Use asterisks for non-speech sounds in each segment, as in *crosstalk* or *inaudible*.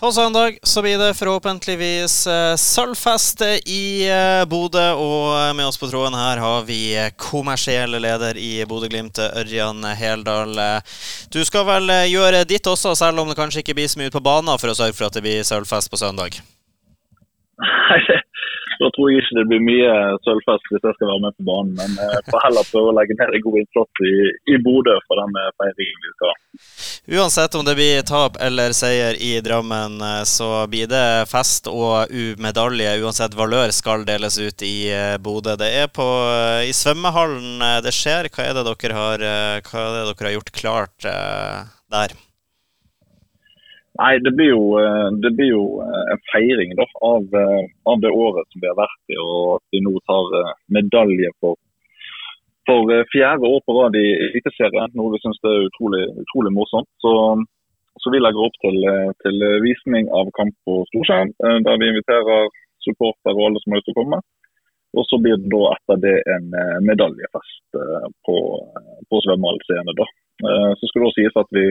På søndag så blir det forhåpentligvis uh, sølvfest i uh, Bodø. Og med oss på tråden her har vi kommersielle leder i Bodø-Glimt, Ørjan Heldal. Du skal vel gjøre ditt også, selv om det kanskje ikke blir så mye ut på banen for å sørge for at det blir sølvfest på søndag? *laughs* Nei, da tror jeg ikke det blir mye sølvfest hvis jeg skal være med på banen. Men jeg får heller prøve å legge ned en god innsats i, i Bodø for den feiringen vi skal ha. Uansett om det blir tap eller seier i Drammen, så blir det fest og medalje. Uansett valør skal deles ut i eh, Bodø. Det er på, i svømmehallen eh, det skjer. Hva er det dere har, eh, det dere har gjort klart der? Nei, det blir jo, eh, det blir jo eh, en feiring da, av, eh, av, det året som vi har vært i, og at vi nå tar medalje for, for fjerde år på rad i Eliteserien. Noe vi syns er utrolig, utrolig morsomt. Så, så, vi legger opp til, til visning av kamp på storskjerm, der vi inviterer supportere og alle som har lyst til å komme. Og så blir det da etter det en medaljefest på, på svømmehall scene. Så skal det også sies at vi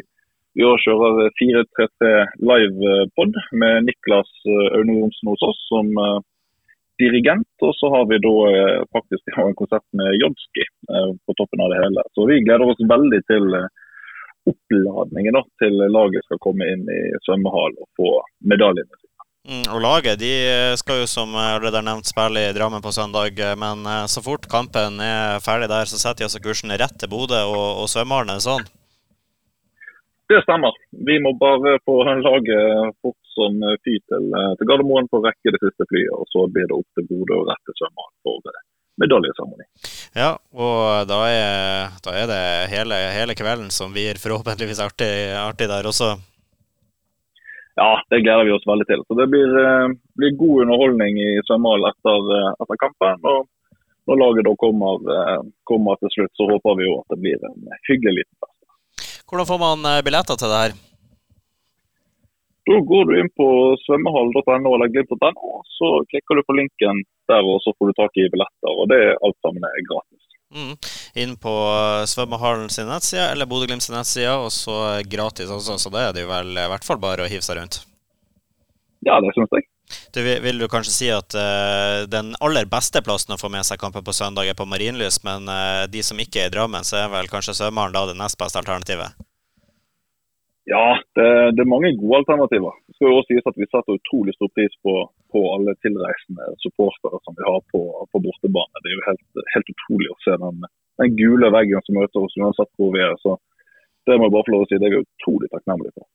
vi kjører 433 live-pod med Niklas eh, Aune Johnsen hos oss som dirigent. Og så har vi da faktisk en konsert med Jodski på toppen av det hele. Så vi gleder oss veldig til oppladningen da, til laget skal komme inn i svømmehallen og få medaljene sine. Mm, og Laget de skal jo som allerede er nevnt spille i Drammen på søndag, men så fort kampen er ferdig der, så setter de altså kursen rett til Bodø og, og svømmehallen. Er det sånn? Det stemmer. Vi må bare få laget fort som fy til, til Gardermoen for å rekke det siste flyet. og Så blir det opp til Bodø og rett til Svømmehallen for eh, medaljeseremoni. Ja, og da er, da er det hele, hele, kvelden som blir forhåpentligvis artig, artig, der også? Ja, det gleder vi oss veldig til. Så Det blir, eh, blir god underholdning i svømmehallen etter, eh, etter, kampen. og Når laget da kommer, kommer til slutt, så håper vi jo at det blir en hyggelig liten fest. Hvordan får man eh, billetter til det her? Da går du inn på svømmehall.no eller glimt.no, så klikker du på linken der, og så får du tak i billetter. og det Alt sammen er gratis. Mm. Inn på eh, svømmehallen sin nettside eller Bodø-Glimt sin nettside, og så gratis også. Så det er det jo vel i hvert fall bare å hive seg rundt. Ja, det syns jeg. Du, vil du kanskje si at uh, den aller beste plassen å få med seg kampen på søndag er på Marienlyst, men uh, de som ikke er i Drammen, så er vel kanskje Svømmehallen da det nest beste alternativet? Ja, det, det, er mange gode alternativer. Det skal jo også sies at Vi setter utrolig stor pris på, på alle tilreisende supportere som vi har på, på bortebane. Det er jo helt, helt utrolig å se den, den, gule veggen som møter oss uansett hvor vi er. Så Det må jeg bare få lov å si, det er jeg utrolig takknemlig for.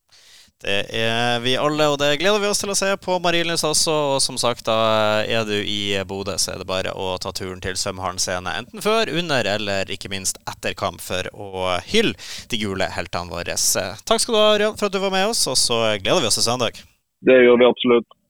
Det er vi alle, og det gleder vi oss til å se på Marienlyst også. Og som sagt, da er du i Bodø, så er det bare å ta turen til Sømhallen scene. Enten før, under eller ikke minst etter kamp for å hylle de gule heltene våre. Takk skal du ha, Ørjan, for at du var med oss, og så gleder vi oss til søndag. Det gjør vi absolutt.